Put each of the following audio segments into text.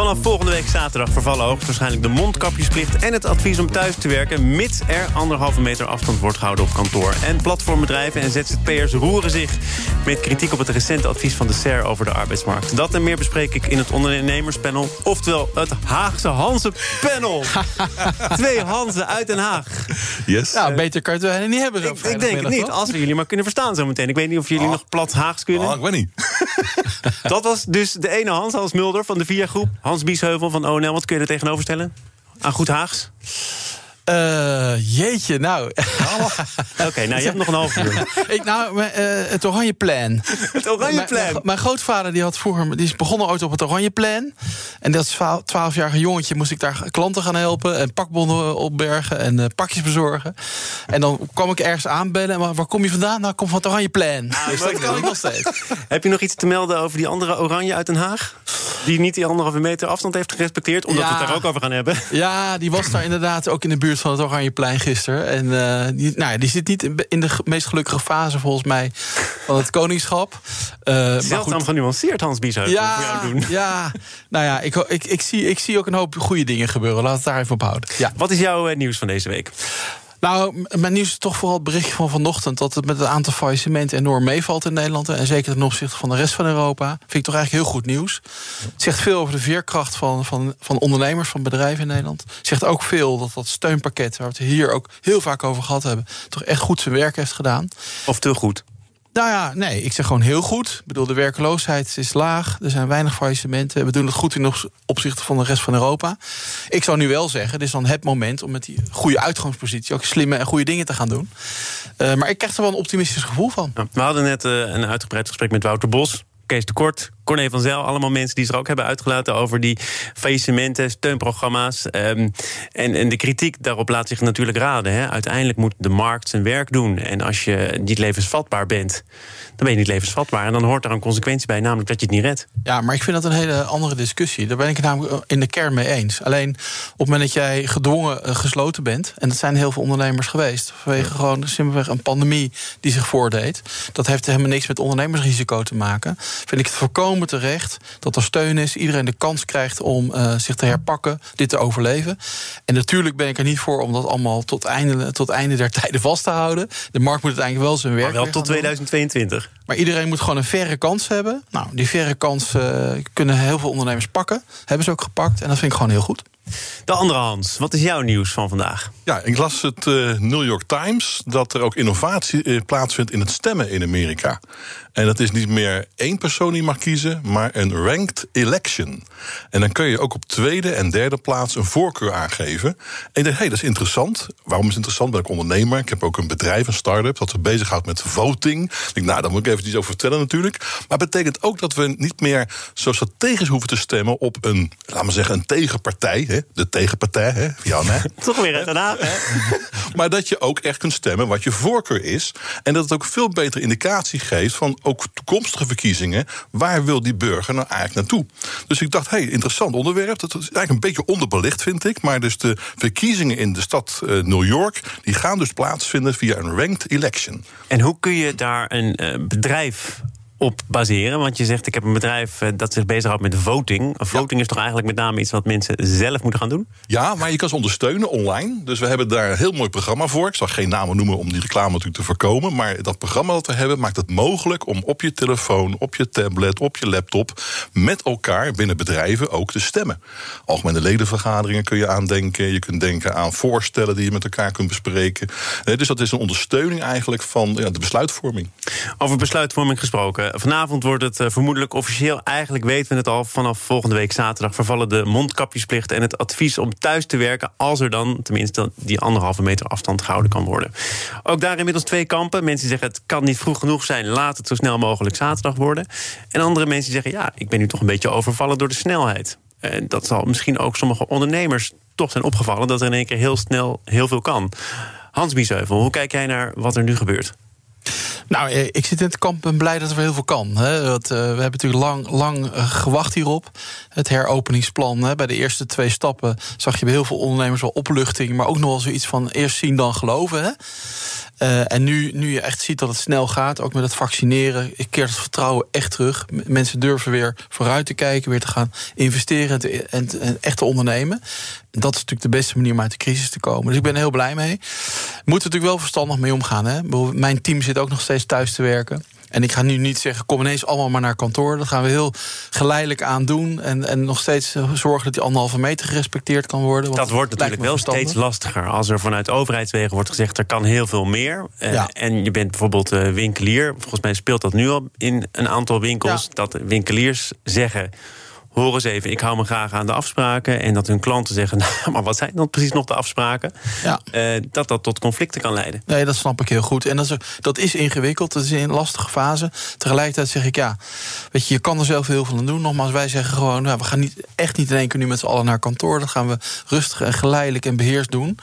Vanaf volgende week zaterdag vervallen hoogstwaarschijnlijk de mondkapjesplicht... en het advies om thuis te werken... mits er anderhalve meter afstand wordt gehouden op kantoor. En platformbedrijven en ZZP'ers roeren zich... met kritiek op het recente advies van de SER over de arbeidsmarkt. Dat en meer bespreek ik in het ondernemerspanel. Oftewel het Haagse Hanse-panel. Twee Hansen uit Den Haag. Yes. Nou, beter kan je het wel niet hebben. Zo Ik, ik denk het niet, toch? als we jullie maar kunnen verstaan zometeen. Ik weet niet of jullie nog plat Haags kunnen. Oh, ik weet niet. Dat was dus de ene Hans, Hans Mulder van de VIA-groep. Hans Biesheuvel van ONL. Wat kun je er tegenover stellen? Aan goed Haags? Eh, jeetje, nou. Oké, nou, je hebt nog een half uur. ik, nou, mijn, eh, het Oranje Plan. Het oranje Mijn, plan. mijn, grootvader die had vroeger, die is begonnen ooit op het Oranje Plan. En dat 12-jarige jongetje moest ik daar klanten gaan helpen. En pakbonnen opbergen en eh, pakjes bezorgen. En dan kwam ik ergens aanbellen. Maar waar kom je vandaan? Nou, ik kom van het Oranje Plan. dus dat kan ik nog steeds. Heb je nog iets te melden over die andere oranje uit Den Haag? Die niet die anderhalve meter afstand heeft gerespecteerd, omdat we het daar ook over gaan hebben. Ja, die was daar inderdaad ook in de buurt van het Oranjeplein gisteren. En eh, die, nou, ja, die zit niet in de meest gelukkige fase, volgens mij, van het koningschap. Eh, maar Zeldzaam genuanceerd, Hans Biesheuvel, voor Ja, jou doen. ja, nou ja, ik, ik, ik, zie, ik zie ook een hoop goede dingen gebeuren. Laten we het daar even op houden. Ja. Wat is jouw eh, nieuws van deze week? Nou, mijn nieuws is toch vooral het berichtje van vanochtend... dat het met het aantal faillissementen enorm meevalt in Nederland. En zeker ten opzichte van de rest van Europa. Vind ik toch eigenlijk heel goed nieuws. Het zegt veel over de veerkracht van, van, van ondernemers, van bedrijven in Nederland. Het zegt ook veel dat dat steunpakket... waar we het hier ook heel vaak over gehad hebben... toch echt goed zijn werk heeft gedaan. Of te goed? Nou ja, nee, ik zeg gewoon heel goed. Ik bedoel, de werkloosheid is laag. Er zijn weinig faillissementen. We doen het goed in op- opzichte van de rest van Europa. Ik zou nu wel zeggen, dit is dan het moment... om met die goede uitgangspositie ook slimme en goede dingen te gaan doen. Eh, maar ik krijg er wel een optimistisch gevoel van. Nou, We hadden net eh, een uitgebreid gesprek met Wouter Bos. Kees de Kort, Corné van Zel, allemaal mensen die zich ook hebben uitgelaten over die faillissementen, steunprogramma's. ehm, en, en de kritiek daarop laat zich natuurlijk raden. Hè. Uiteindelijk moet de markt zijn werk doen. En als je niet levensvatbaar bent, dan ben je niet levensvatbaar. En dan hoort daar een consequentie bij, namelijk dat je het niet redt. Ja, maar ik vind dat een hele andere discussie. Daar ben ik het namelijk in de kern mee eens. Alleen op het moment dat jij gedwongen eh, gesloten bent... en dat zijn heel veel ondernemers geweest... vanwege gewoon simpelweg een pandemie die zich voordeed... dat heeft helemaal niks met ondernemersrisico te maken... vind ik het volkomen terecht dat er steun is... iedereen de kans krijgt om eh, zich te herpakken, dit te overleven. En natuurlijk ben ik er niet voor om dat allemaal tot einde, tot einde der tijden vast te houden. De markt moet uiteindelijk wel zijn werk Maar wel tot gaan doen. 2022. Maar iedereen moet gewoon een verre kans hebben. Nou, die verre kans eh, kunnen heel veel ondernemers pakken. Hebben ze ook gepakt. En dat vind ik gewoon heel goed. De andere Hans, wat is jouw nieuws van vandaag? Ja, ik las het eh, New York Times dat er ook innovatie plaatsvindt in het stemmen in Amerika. En dat is niet meer één persoon die mag kiezen, maar een ranked election. En dan kun je ook op tweede en derde plaats een voorkeur aangeven. En ik dacht, hé, hey, dat is interessant. Waarom is het interessant? Ben ik ondernemer. Ik heb ook een bedrijf, een start-up, dat zich bezighoudt met voting. Ik denk, nou, daar moet ik even iets over vertellen natuurlijk. Maar het betekent ook dat we niet meer zo strategisch hoeven te stemmen op een, laten we zeggen, een tegenpartij. Hè? De tegenpartij, hè? Jan, hè? Toch weer Haag, hè? Maar dat je ook echt kunt stemmen wat je voorkeur is. En dat het ook veel betere indicatie geeft van ook toekomstige verkiezingen. Waar wil die burger nou eigenlijk naartoe? Dus ik dacht, hey, interessant onderwerp. Dat is eigenlijk een beetje onderbelicht, vind ik. Maar dus de verkiezingen in de stad eh, New York... die gaan dus plaatsvinden via een ranked election. En hoe kun je daar een eh, bedrijf op baseren? Want je zegt, ik heb een bedrijf eh, dat zich bezighoudt met voting. Voting is toch eigenlijk met name iets wat mensen zelf moeten gaan doen? Ja, maar je kan ze ondersteunen online. Dus we hebben daar een heel mooi programma voor. Ik zal geen namen noemen om die reclame natuurlijk te voorkomen. Maar dat programma dat we hebben maakt het mogelijk om op je telefoon, op je tablet, op je laptop met elkaar binnen bedrijven ook te stemmen. Algemene ledenvergaderingen kun je aandenken. Je kunt denken aan voorstellen die je met elkaar kunt bespreken. Nee, dus dat is een ondersteuning eigenlijk van ja, de besluitvorming. Over besluitvorming gesproken. Vanavond wordt het eh, vermoedelijk officieel. Eigenlijk weten we het al. Vanaf volgende week zaterdag vervallen de mondkapjesplicht en het advies om thuis te werken. Als er dan tenminste die anderhalve meter afstand gehouden kan worden. Ook daar inmiddels twee kampen. Mensen zeggen het kan niet vroeg genoeg zijn. Laat het zo snel mogelijk zaterdag worden. En andere mensen zeggen ja, ik ben nu toch een beetje overvallen door de snelheid. En dat zal misschien ook sommige ondernemers toch zijn opgevallen dat er in één keer heel snel heel veel kan. Hans Biesheuvel, hoe kijk jij naar wat er nu gebeurt? Nou, eh, ik zit in het kamp en blij dat er heel veel kan. Hè. Uh, we hebben natuurlijk lang, lang uh, gewacht hierop. Het heropeningsplan. Hè. Bij de eerste twee stappen zag je bij heel veel ondernemers wel opluchting. Maar ook nog wel zoiets van eerst zien dan geloven. Hè. Uh, en nu, nu je echt ziet dat het snel gaat, ook met het vaccineren, keert het vertrouwen echt terug. Mensen durven weer vooruit te kijken, weer te gaan investeren en, te, en, en echt te ondernemen. En dat is natuurlijk de beste manier om uit de crisis te komen. Dus ik ben er heel blij mee. Moeten we natuurlijk wel verstandig mee omgaan. Hè? Mijn team zit ook nog steeds thuis te werken. En ik ga nu niet zeggen, kom ineens allemaal maar naar kantoor. Dat gaan we heel geleidelijk aan doen. En, en nog steeds zorgen dat die anderhalve meter gerespecteerd kan worden. dat wordt natuurlijk wel steeds lastiger. Als er vanuit overheidswegen wordt gezegd, er kan heel veel meer. Ja. En je bent bijvoorbeeld winkelier. Volgens mij speelt dat nu al in een aantal winkels. Ja. Dat winkeliers zeggen horen eens even, ik hou me graag aan de afspraken. En dat hun klanten zeggen, nou, maar wat zijn dan precies nog de afspraken? Ja. Uh, dat dat tot conflicten kan leiden. Nee, dat snap ik heel goed. En dat is, dat is ingewikkeld, dat is een lastige fase. Tegelijkertijd zeg ik, ja, weet je, je kan er zelf heel veel aan doen. Nogmaals, wij zeggen gewoon, nou, we gaan niet, echt niet in één keer nu met z'n allen naar kantoor. Dat gaan we rustig en geleidelijk en beheerst doen.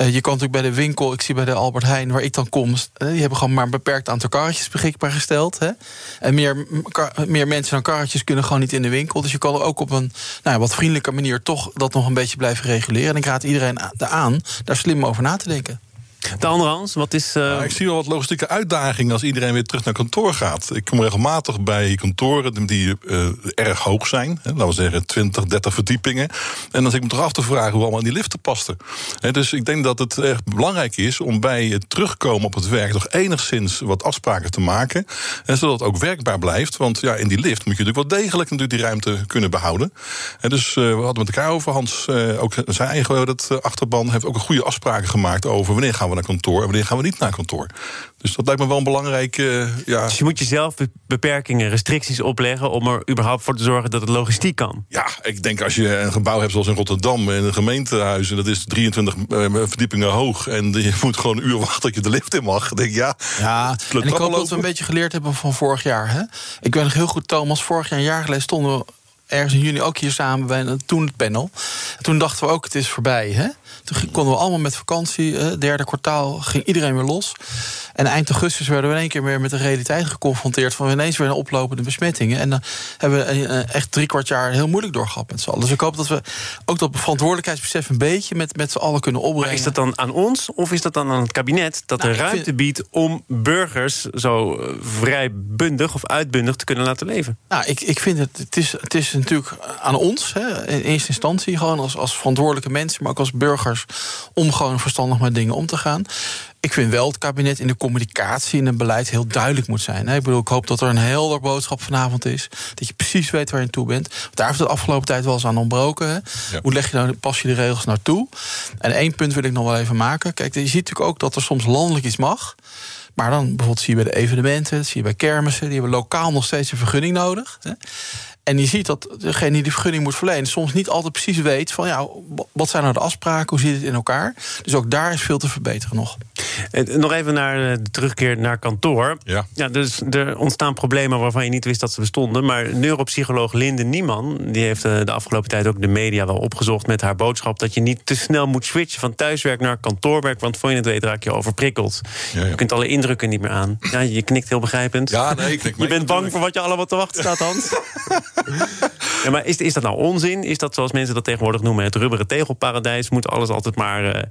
Uh, je kan natuurlijk bij de winkel, ik zie bij de Albert Heijn, waar ik dan kom, uh, die hebben gewoon maar een beperkt aantal karretjes beschikbaar gesteld. Hè? En meer, meer mensen dan karretjes kunnen gewoon niet in de winkel. Dus je kan er ook op een nou, wat vriendelijke manier toch dat nog een beetje blijven reguleren. En ik raad iedereen aan daar slim over na te denken. De andere Hans, wat is. Uh... Nou, ik zie wel wat logistieke uitdagingen als iedereen weer terug naar kantoor gaat. Ik kom regelmatig bij kantoren die uh, erg hoog zijn. Hè, laten we zeggen 20, 30 verdiepingen. En dan zit ik me toch af te vragen hoe allemaal die liften pasten. Hè, dus ik denk dat het echt belangrijk is om bij het terugkomen op het werk toch enigszins wat afspraken te maken. En zodat het ook werkbaar blijft. Want ja, in die lift moet je natuurlijk wel degelijk natuurlijk die ruimte kunnen behouden. En dus uh, we hadden met elkaar over. Hans, ook zijn eigen dat achterban, heeft ook een goede afspraken gemaakt over wanneer gaan we naar kantoor en wanneer gaan we niet naar kantoor. Dus dat lijkt me wel een belangrijk. Uh, ja. Dus je moet jezelf beperkingen, restricties opleggen om er überhaupt voor te zorgen dat het logistiek kan. Ja, ik denk als je een gebouw hebt zoals in Rotterdam, in een gemeentehuis, en dat is 23 verdiepingen hoog, en je moet gewoon een uur wachten dat je de lift in mag. denk ja. Ja, en ik hoop dat we een beetje geleerd hebben van vorig jaar. Hè? Ik weet nog heel goed, Thomas, vorig jaar, een jaar geleden stonden we ergens in juni ook hier samen bij een, toen het panel. toen dachten we ook, het is voorbij. Hè? Toen konden we allemaal met vakantie. Derde kwartaal ging iedereen weer los. En eind augustus werden we in één keer weer met de realiteit geconfronteerd... van ineens weer een oplopende besmettingen. En dan hebben we echt drie kwart jaar heel moeilijk doorgehad met z'n allen. Dus ik hoop dat we ook dat verantwoordelijkheidsbesef een beetje... met, met z'n allen kunnen opbrengen. Maar is dat dan aan ons of is dat dan aan het kabinet... dat nou, er ruimte biedt om burgers zo eh, vrijbundig of uitbundig te kunnen laten leven? Nou, ik, ik vind het, het is, het is natuurlijk aan ons, hè, in eerste instantie... gewoon als, als verantwoordelijke mensen, maar ook als burgers... om gewoon verstandig met dingen om te gaan. Ik vind wel het kabinet in de communicatie en het beleid heel duidelijk moet zijn. Ik bedoel, ik hoop dat er een helder boodschap vanavond is. Dat je precies weet waar je toe bent. daar heeft het de afgelopen tijd wel eens aan ontbroken. Hoe leg je nou, pas je de regels naartoe? En één punt wil ik nog wel even maken. Kijk, je ziet natuurlijk ook dat er soms landelijk iets mag. Maar dan bijvoorbeeld zie je bij de evenementen, zie je bij kermissen, die hebben lokaal nog steeds een vergunning nodig. En je ziet dat degene die de vergunning moet verlenen... soms niet altijd precies weet van ja, wat zijn nou de afspraken, hoe zit het in elkaar. Dus ook daar is veel te verbeteren nog. En nog even naar de terugkeer naar kantoor. Ja. Ja, dus er ontstaan problemen waarvan je niet wist dat ze bestonden. Maar neuropsycholoog Linde Nieman... die heeft eh, de afgelopen tijd ook de media wel opgezocht... met haar boodschap dat je niet te snel moet switchen... van thuiswerk naar kantoorwerk, want voor je het weet raak je overprikkeld. Ja, ja. Je kunt alle indrukken niet meer aan. Ja, je knikt heel begrijpend. Ja, nee, ik Je bent bang voor wat je allemaal te wachten staat, Hans. ja, maar is, is dat nou onzin? Is dat zoals mensen dat tegenwoordig noemen... het rubberen tegelparadijs? Moet alles altijd maar uh,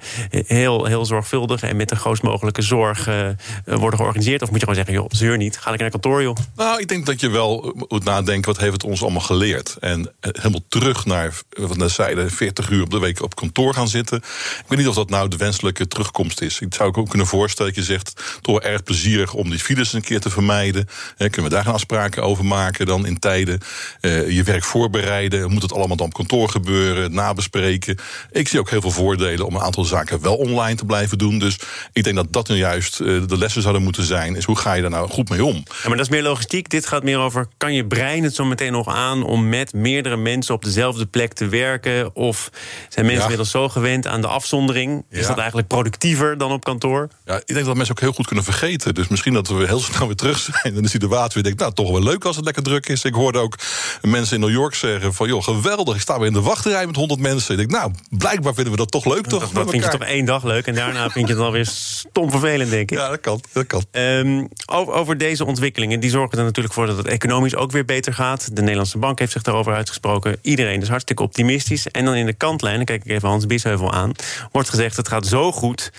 heel, heel zorgvuldig... en met de grootst mogelijke zorg uh, worden georganiseerd? Of moet je gewoon zeggen, joh, zeur niet, ga ik naar kantoor, joh? Nou, ik denk dat je wel moet nadenken... wat heeft het ons allemaal geleerd? En helemaal terug naar, wat net zeiden... 40 uur op de week op kantoor gaan zitten. Ik weet niet of dat nou de wenselijke terugkomst is. Ik zou ook kunnen voorstellen dat je zegt... toch erg plezierig om die files een keer te vermijden. kunnen we daar gaan afspraken over maken dan in tijden? Uh, je werk voorbereiden. Moet het allemaal dan op kantoor gebeuren? Nabespreken. Ik zie ook heel veel voordelen om een aantal zaken wel online te blijven doen. Dus ik denk dat dat nu juist uh, de lessen zouden moeten zijn. Is hoe ga je daar nou goed mee om? Ja, maar dat is meer logistiek. Dit gaat meer over: kan je brein het zo meteen nog aan om met meerdere mensen op dezelfde plek te werken? Of zijn mensen ja. inmiddels zo gewend aan de afzondering? Is ja. dat eigenlijk productiever dan op kantoor? Ja, ik denk dat mensen ook heel goed kunnen vergeten. Dus misschien dat we heel snel weer terug zijn. En de situatie weer denkt, nou toch wel leuk als het lekker druk is. Ik hoorde ook mensen in New York zeggen van... joh, geweldig, ik sta weer in de wachtrij met 100 mensen. Ik denk, nou, blijkbaar vinden we dat toch leuk, toch? Dat, dat vind je toch één dag leuk en daarna vind je het alweer stom vervelend, denk ik. Ja, dat kan, dat kan. Um, over, over, deze ontwikkelingen, die zorgen er natuurlijk voor... dat het economisch ook weer beter gaat. De Nederlandse Bank heeft zich daarover uitgesproken. Iedereen is hartstikke optimistisch. En dan in de kantlijn, dan kijk ik even Hans Biesheuvel aan... wordt gezegd, het gaat zo goed...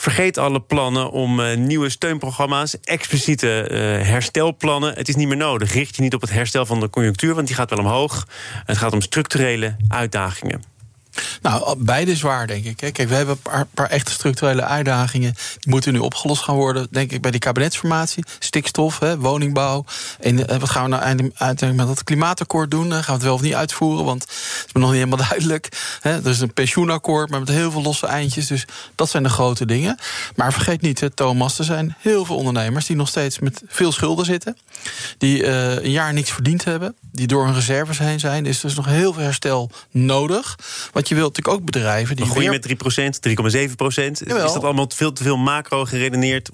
Vergeet alle plannen om uh, nieuwe steunprogramma's, expliciete uh, herstelplannen. Het is niet meer nodig. Richt je niet op het herstel van de conjunctuur, want die gaat wel omhoog. Het gaat om structurele uitdagingen. Nou, beide zwaar, denk ik. Kijk, we hebben een paar, echte structurele uitdagingen. Die moeten nu opgelost gaan worden, denk ik, bij die kabinetsformatie. Stikstof, hè, woningbouw. En eh, wat gaan we nou uiteindelijk met dat klimaatakkoord doen? Gaan we het wel of niet uitvoeren? Want het is me nog niet helemaal duidelijk. Hè. Er is een pensioenakkoord, maar met heel veel losse eindjes. Dus dat zijn de grote dingen. Maar vergeet niet, hè, Thomas, er zijn heel veel ondernemers... die nog steeds met veel schulden zitten. Die uh, een jaar niks verdiend hebben. Die door hun reserves heen zijn. Dus er is nog heel veel herstel nodig. Want je wilt natuurlijk ook bedrijven die. Groeien met 3%, 3,7%. Is dat allemaal veel te veel macro geredeneerd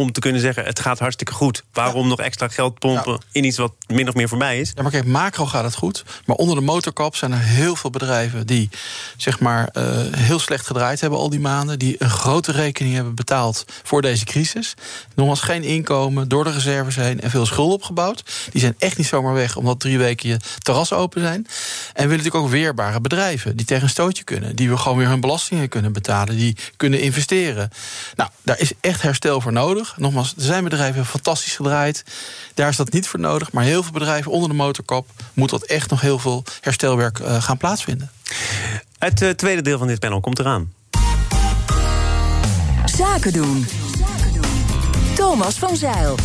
om te kunnen zeggen: het gaat hartstikke goed. Waarom nog extra geld pompen in iets wat min of meer voorbij is? Ja, maar kijk, macro gaat het goed. Maar onder de motorkap zijn er heel veel bedrijven die zeg maar uh, heel slecht gedraaid hebben al die maanden. Die een grote rekening hebben betaald voor deze crisis. Nogmaals, geen inkomen, door de reserves heen en veel schulden opgebouwd. Die zijn echt niet zomaar weg omdat drie weken je terras open zijn. En we willen natuurlijk ook weerbare bedrijven die tegen een stootje kunnen. Die we gewoon weer hun belastingen kunnen betalen. Die kunnen investeren. Nou, daar is echt herstel voor nodig. Nogmaals, er zijn bedrijven fantastisch gedraaid. Daar is dat niet voor nodig. Maar heel veel bedrijven onder de motorkap moet dat echt nog heel veel herstelwerk uh, gaan plaatsvinden. Het uh, tweede deel van dit panel komt eraan. Zaken doen. Thomas van Zeil.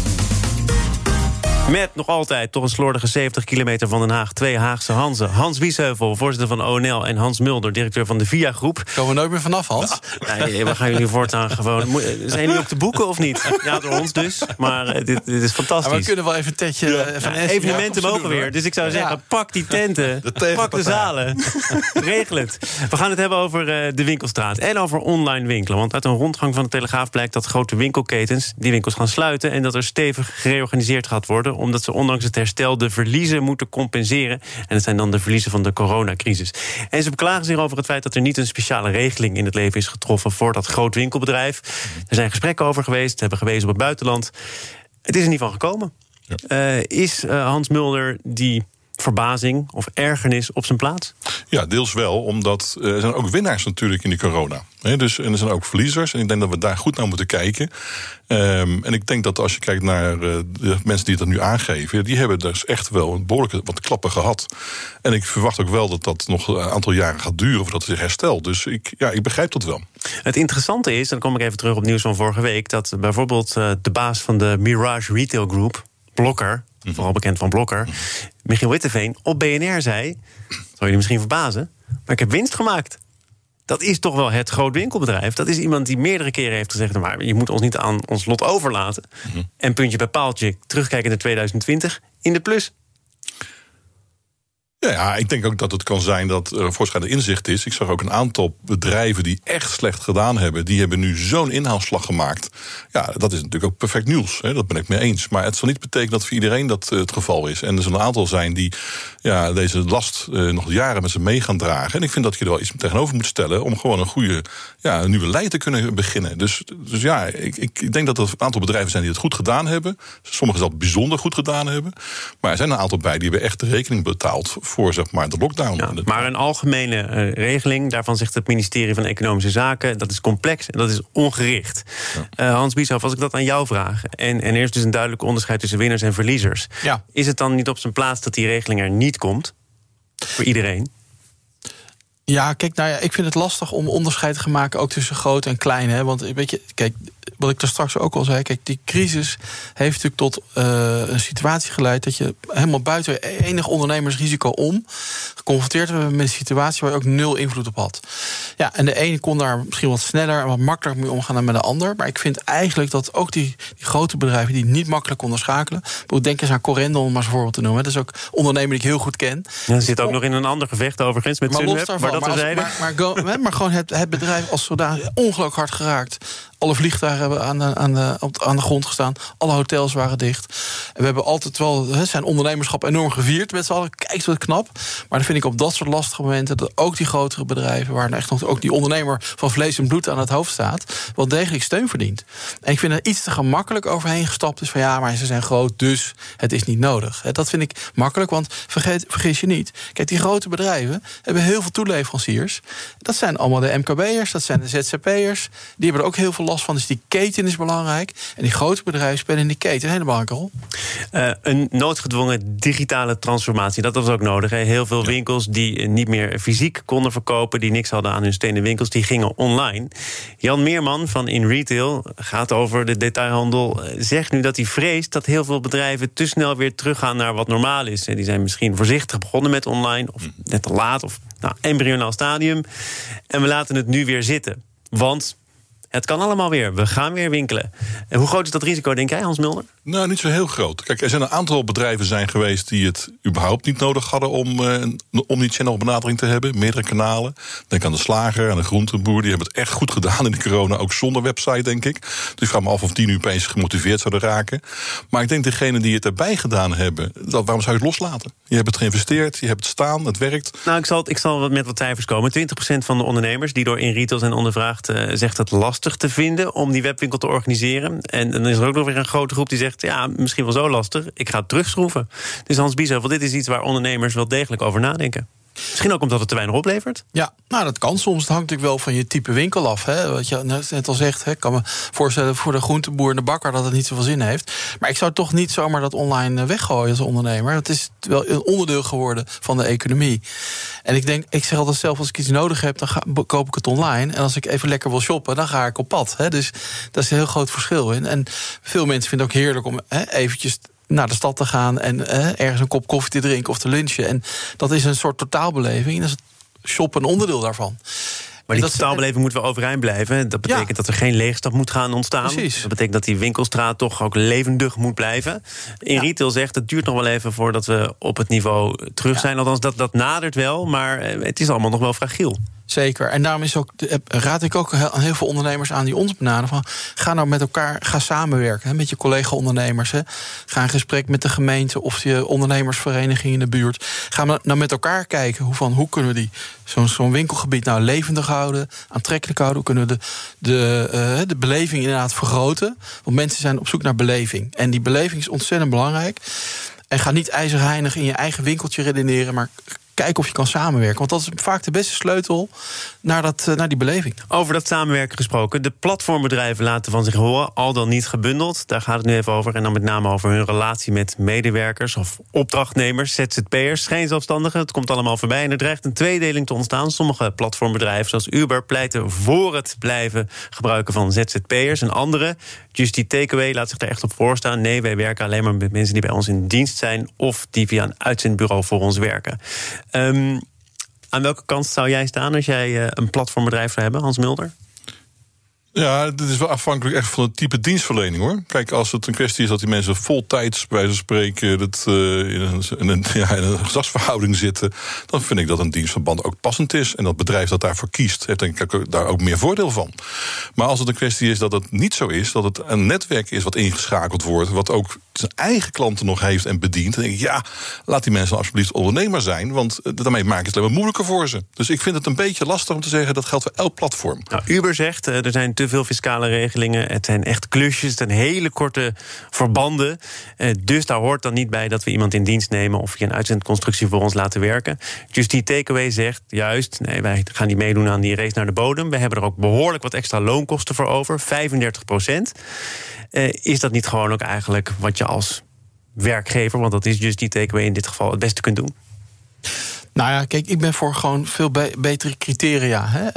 Met nog altijd toch een slordige 70 kilometer van Den Haag. Twee Haagse Hansen. Hans Wiesheuvel, voorzitter van ONL. En Hans Mulder, directeur van de VIA Groep. Komen we nooit meer vanaf, Hans? nee, we gaan jullie voortaan gewoon... Zijn jullie op de boeken of niet? Ja, door ons dus. Maar uh, dit, dit, is fantastisch. Maar we kunnen wel even een tentje ja. van ja, Evenementen mogen weer. Dus ik zou zeggen, pak die tenten. De pak de zalen. Regel het. We gaan het hebben over uh, de winkelstraat. En over online winkelen. Want uit een rondgang van de Telegraaf blijkt dat grote winkelketens... die winkels gaan sluiten. En dat er stevig gereorganiseerd gaat worden omdat ze ondanks het herstel de verliezen moeten compenseren. En dat zijn dan de verliezen van de coronacrisis. En ze beklagen zich over het feit dat er niet een speciale regeling in het leven is getroffen voor dat groot winkelbedrijf. Er zijn gesprekken over geweest, ze hebben gewezen op het buitenland. Het is er niet van gekomen. Ja. Uh, is uh, Hans Mulder die verbazing of ergernis op zijn plaats? Ja, deels wel, omdat er zijn ook winnaars natuurlijk in de corona. dus, en er zijn ook verliezers. En ik denk dat we daar goed naar moeten kijken. Um, en ik denk dat als je kijkt naar uh, de mensen die dat nu aangeven, die hebben dus echt wel een behoorlijke wat klappen gehad. En ik verwacht ook wel dat dat nog een aantal jaren gaat duren voordat het zich herstelt. Dus ik, ja, ik begrijp dat wel. Het interessante is, en dan kom ik even terug op nieuws van vorige week, dat bijvoorbeeld uh, de baas van de Mirage Retail Group, Blokker. Vooral bekend van Blokker, Michiel Witteveen, op BNR zei... zou je misschien verbazen, maar ik heb winst gemaakt. Dat is toch wel het groot winkelbedrijf. Dat is iemand die meerdere keren heeft gezegd... maar je moet ons niet aan ons lot overlaten. Mhm. En puntje bij paaltje, terugkijken naar 2020, in de plus. Ja, ik denk ook dat het kan zijn dat er voorschrijdend inzicht is. Ik zag ook een aantal bedrijven die echt slecht gedaan hebben. Die hebben nu zo'n inhaalslag gemaakt. Ja, dat is natuurlijk ook perfect nieuws. Hè, dat ben ik mee eens. Maar het zal niet betekenen dat voor iedereen dat eh, het geval is. En er zullen een aantal zijn die ja, deze last uh, nog jaren met ze mee gaan dragen. En ik vind dat je er wel iets tegenover moet stellen... om gewoon een goede ja, een nieuwe lijn te kunnen beginnen. Dus, dus ja, ik, ik denk dat er een aantal bedrijven zijn die het goed gedaan hebben. Sommigen dat bijzonder goed gedaan hebben. Maar er zijn een aantal bij die hebben echt de rekening betaald voor zeg maar, de lockdown. Ja, maar een algemene uh, regeling, daarvan zegt het ministerie van Economische Zaken... dat is complex en dat is ongericht. Ja. Uh, Hans Bieshoff, als ik dat aan jou vraag... En, en er is dus een duidelijk onderscheid tussen winnaars en verliezers... Ja. is het dan niet op zijn plaats dat die regeling er niet komt? Voor iedereen? Ja, kijk, nou ja, ik vind het lastig om onderscheid te maken ook tussen groot en klein. Hè? Want weet je, kijk, wat ik daar straks ook al zei, kijk, die crisis heeft natuurlijk tot uh, een situatie geleid dat je helemaal buiten enig ondernemersrisico om geconfronteerd werd met een situatie waar je ook nul invloed op had. Ja, en de ene kon daar misschien wat sneller en wat makkelijker mee omgaan dan met de ander. Maar ik vind eigenlijk dat ook die, die grote bedrijven die niet makkelijk konden schakelen. Denk eens aan Corendon, om maar eens voorbeeld te noemen. Dat is ook een ondernemer die ik heel goed ken. Ja, zit ook nog in een ander gevecht overigens met maar Sunweb, maar dat maar, als, maar, maar, maar, gewoon het, het bedrijf als zodanig ongelooflijk hard geraakt Alle vliegtuigen hebben aan de, aan de, grond gestaan. Alle hotels waren dicht. En we hebben altijd wel zijn ondernemerschap enorm gevierd met z'n allen. Kijk, wat knap. Maar dan vind ik op dat soort lastige momenten... dat ook die grotere bedrijven... waar echt nog ook die ondernemer van vlees en bloed aan het hoofd staat... wel degelijk steun verdient. En ik vind er iets te gemakkelijk overheen gestapt is van... ja, maar ze zijn groot, dus het is niet nodig. Dat vind ik makkelijk, want vergeet, vergis je niet... kijk, die grote bedrijven hebben heel veel toeleveranciers. Dat zijn allemaal de MKB'ers, dat zijn de ZZP'ers. Die hebben er ook heel veel last van, dus die keten is belangrijk. En die grote bedrijven spelen in die keten een hele belangrijke rol. Uh, een noodgedwongen digitale transformatie, dat was ook nodig. Hè? Heel veel winkels die niet meer fysiek konden verkopen... die niks hadden aan hun stenen winkels, die gingen online. Jan Meerman van In Retail gaat over de detailhandel... Eh, zegt nu dat hij vreest dat heel veel bedrijven te snel weer teruggaan... naar wat normaal is. Die zijn misschien voorzichtig begonnen met online... of net te laat, of nou, embryonaal stadium. En we laten het nu weer zitten. Want het kan allemaal weer. We gaan weer winkelen. En hoe groot is dat risico, denk jij, Hans Mulder? Nou, niet zo heel groot. Kijk, er zijn een aantal bedrijven zijn geweest die het überhaupt niet nodig hadden om, uh, om die channelbenadering te hebben. Meerdere kanalen. Denk aan de slager, en de groenteboer. Die hebben het echt goed gedaan in de corona, ook zonder website, denk ik. Dus ik vraag me af of die nu opeens gemotiveerd zouden raken. Maar ik denk degenen die het erbij gedaan hebben, dat, waarom zou je het loslaten? Je hebt het geïnvesteerd, je hebt het staan, het werkt. Nou, ik zal, ik zal met wat cijfers komen. 20% van de ondernemers die door in retail zijn ondervraagd, uh, zegt het te vinden om die webwinkel te organiseren. En dan is er ook nog weer een grote groep die zegt ja, misschien wel zo lastig. Ik ga het terugschroeven. Dus Hans Biesheuvel, dit is iets waar ondernemers wel degelijk over nadenken. Misschien ook omdat het te weinig oplevert? Ja, nou dat kan soms. Het hangt natuurlijk wel van je type winkel af. Hè. Wat je net al zegt, ik kan me voorstellen voor de groenteboer en de bakker dat het niet zoveel zin heeft. Maar ik zou toch niet zomaar dat online eh, weggooien als ondernemer. Het is wel een onderdeel geworden van de economie. En ik denk, ik zeg altijd zelf, als ik iets nodig heb, dan koop ik het online. En als ik even lekker wil shoppen, dan ga ik op pad. Hè. Dus dat is een heel groot verschil in. En veel mensen vinden het ook heerlijk om hè, eventjes naar de stad te gaan en eh, ergens een kop koffie te drinken of te lunchen. En dat is een soort totaalbeleving. En dat is shoppen een onderdeel daarvan. Maar die totaalbeleving moet wel overeind blijven. Dat betekent dat er geen leegstap moet gaan ontstaan. Precies. Dat betekent dat die winkelstraat toch ook levendig moet blijven. In retail zegt het duurt nog wel even voordat we op het niveau terug zijn. Althans, dat, dat nadert wel, maar eh, het is allemaal nog wel fragiel. Zeker. En daarom is ook, raad ik ook aan heel veel ondernemers aan die ons benaderen. Van, ga nou met elkaar ga samenwerken hè, met je collega-ondernemers. Ga in gesprek met de gemeente of je ondernemersvereniging in de buurt. Ga nou met elkaar kijken hoe, van, hoe kunnen we die, zo'n winkelgebied nou levendig houden, aantrekkelijk houden. Hoe kunnen we de, de, uh, de beleving inderdaad vergroten? Want mensen zijn op zoek naar beleving. En die beleving is ontzettend belangrijk. En ga niet ijzerheinig in je eigen winkeltje redeneren, maar kijken of je kan samenwerken. Want dat is vaak de beste sleutel naar, dat, eh, naar die beleving. Over dat samenwerken gesproken. De platformbedrijven laten van zich horen, al dan niet gebundeld. Daar gaat het nu even over. En dan met name over hun relatie met medewerkers of opdrachtnemers, ZZP'ers, geen zelfstandigen. Het komt allemaal voorbij. En er dreigt een tweedeling te ontstaan. Sommige platformbedrijven, zoals Uber, pleiten voor het blijven gebruiken van ZZP'ers. En andere, Just Eat Takeaway, laat zich daar echt op voorstaan. Nee, wij werken alleen maar met mensen die bij ons in dienst zijn of die via een uitzendbureau voor ons werken. Um, aan welke kant zou jij staan als jij uh, een platformbedrijf zou hebben, Hans Mulder? Ja, dit is wel afhankelijk echt van het type dienstverlening hoor. Kijk, als het een kwestie is dat die mensen voltijds, bij wijze van spreken, dat, uh, in, een, in, een, ja, gezagsverhouding zitten, dan vind ik dat een dienstverband ook passend is. En dat bedrijf dat daarvoor kiest, heeft denk ik daar ook meer voordeel van. Maar als het een kwestie is dat het niet zo is, dat het een netwerk is wat ingeschakeld wordt, wat ook zijn eigen klanten nog heeft en bedient, dan denk ik, ja, laat die mensen alsjeblieft ondernemer zijn, want daarmee maak je het alleen maar moeilijker voor ze. Dus ik vind het een beetje lastig om te zeggen dat geldt voor elk platform. Nou, Uber zegt, uh, er zijn te veel fiscale regelingen. Het zijn echt klusjes, het zijn hele korte verbanden. Uh, dus daar hoort dan niet bij dat we iemand in dienst nemen of via een uitzendconstructie voor ons laten werken. Just die takeaway zegt juist, nee, wij gaan niet meedoen aan die race naar de bodem. We hebben er ook behoorlijk wat extra loonkosten voor over, 35 procent. Is dat niet gewoon ook eigenlijk wat je als werkgever, want dat is Just die takeaway in dit geval, het beste kunt doen? Nou ja, kijk, ik ben voor gewoon veel betere criteria. Hè.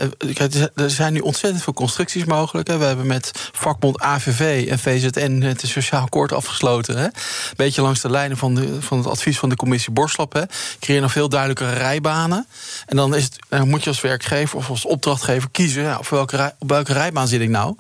Er zijn nu ontzettend veel constructies mogelijk. Hè. We hebben met vakbond AVV en VZN het sociaal akkoord afgesloten. Hè. Beetje langs de lijnen van, de, van het advies van de commissie Borslap. Hè. Creëer nog veel duidelijkere rijbanen. En dan, is het, moet je als werkgever of als opdrachtgever kiezen... Ja, op, welke op welke rijbaan zit ik nou?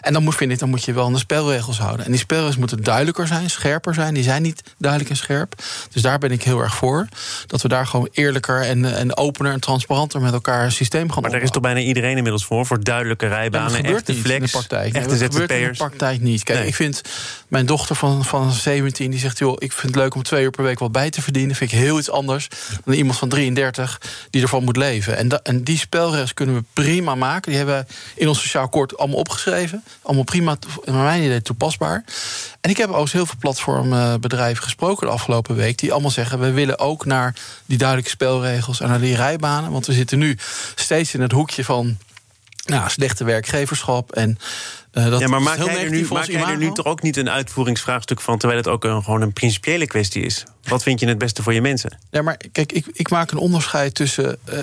En dan moet, vind ik, dan moet je wel aan de spelregels houden. En die spelregels moeten duidelijker zijn, scherper zijn. Die zijn niet duidelijk en scherp. Dus daar ben ik heel erg voor. Dat we daar gewoon eerlijk eerlijker en, en opener en transparanter met elkaar systeem gaan Maar daar is toch bijna iedereen inmiddels voor? Voor duidelijke rijbanen, ja, echte flex, in de praktijk. echte Nee, dat gebeurt in de praktijk niet. Kijk, Nee. ik vind mijn dochter van, van 17, die zegt... joh, ik vind het leuk om twee uur per week wat bij te verdienen. Vind ik heel iets anders dan iemand van 33 die ervan moet leven. En, da- en die spelregels kunnen we prima maken. Die hebben we in ons sociaal akkoord allemaal opgeschreven. Allemaal prima, naar mijn idee toepasbaar. En ik heb ook heel veel platformbedrijven gesproken de afgelopen week... die allemaal zeggen, we willen ook naar die duidelijke spelregels... en naar die rijbanen. Want we zitten nu steeds in het hoekje van nou, slechte werkgeverschap. En, eh, dat ja, maar maak jij er nu, maak jij er nu toch ook niet een uitvoeringsvraagstuk van... terwijl het ook een, gewoon een principiële kwestie is? Wat vind je het beste voor je mensen? Ja, maar kijk, ik, ik maak een onderscheid tussen eh,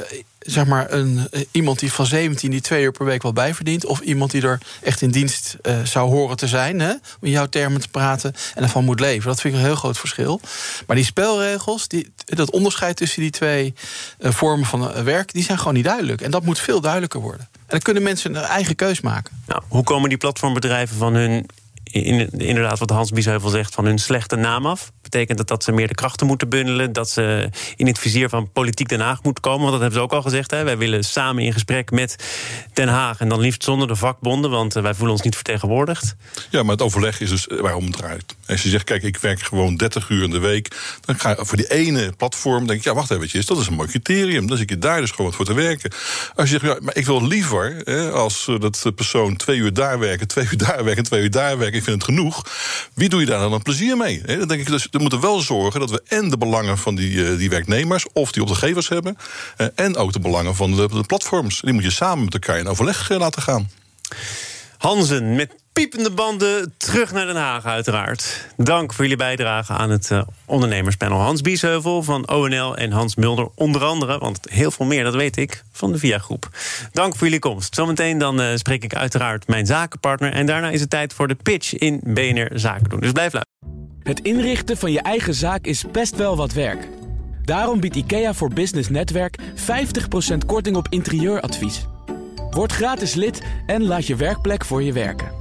zeg maar een, eh, iemand die van 17 die twee uur per week wat bijverdient, of iemand die er echt in dienst eh, zou horen te zijn, hè, om jouw termen te praten en ervan moet leven. Dat vind ik een heel groot verschil. Maar die spelregels, die, dat onderscheid tussen die twee eh, vormen van werk, die zijn gewoon niet duidelijk. En dat moet veel duidelijker worden. En dan kunnen mensen een eigen keus maken. Nou, hoe komen die platformbedrijven van hun... In, inderdaad, wat Hans Biesheuvel zegt, van hun slechte naam af? Betekent dat dat ze meer de krachten moeten bundelen? Dat ze in het vizier van politiek Den Haag moeten komen? Want dat hebben ze ook al gezegd. Hè? Wij willen samen in gesprek met Den Haag. En dan liefst zonder de vakbonden, want eh, wij voelen ons niet vertegenwoordigd. Ja, maar het overleg is dus waarom het draait. Als je zegt, kijk, ik werk gewoon 30 uur in de week. Dan ga je voor die ene platform, denk ik, ja, wacht eventjes, dat is een mooi criterium. Dan zit je daar dus gewoon voor te werken. Als je zegt, ja, maar ik wil liever, hè, als eh, dat persoon twee uur daar werken, twee uur daar werken, twee uur daar werken, ik vind het genoeg. Wie doe je daar dan een plezier mee? Dan denk ik, dus, we moeten wel zorgen dat we en de belangen van die, eh, die werknemers of die opdrachtgevers hebben, eh, en ook de belangen van de, de platforms. Die moet je samen met elkaar in overleg eh, laten gaan. Hansen met piepende banden terug naar Den Haag, uiteraard. Dank voor jullie bijdrage aan het eh, ondernemerspanel. Hans Biesheuvel van ONL en Hans Mulder, onder andere, want heel veel meer, dat weet ik, van de VIA-groep. Dank voor jullie komst. Zometeen dan eh, spreek ik uiteraard mijn zakenpartner. En daarna is het tijd voor de pitch in BNR Zaken doen. Dus blijf luisteren. Het inrichten van je eigen zaak is best wel wat werk. Daarom biedt IKEA voor Business Netwerk 50% korting op interieuradvies. Word gratis lid en laat je werkplek voor je werken.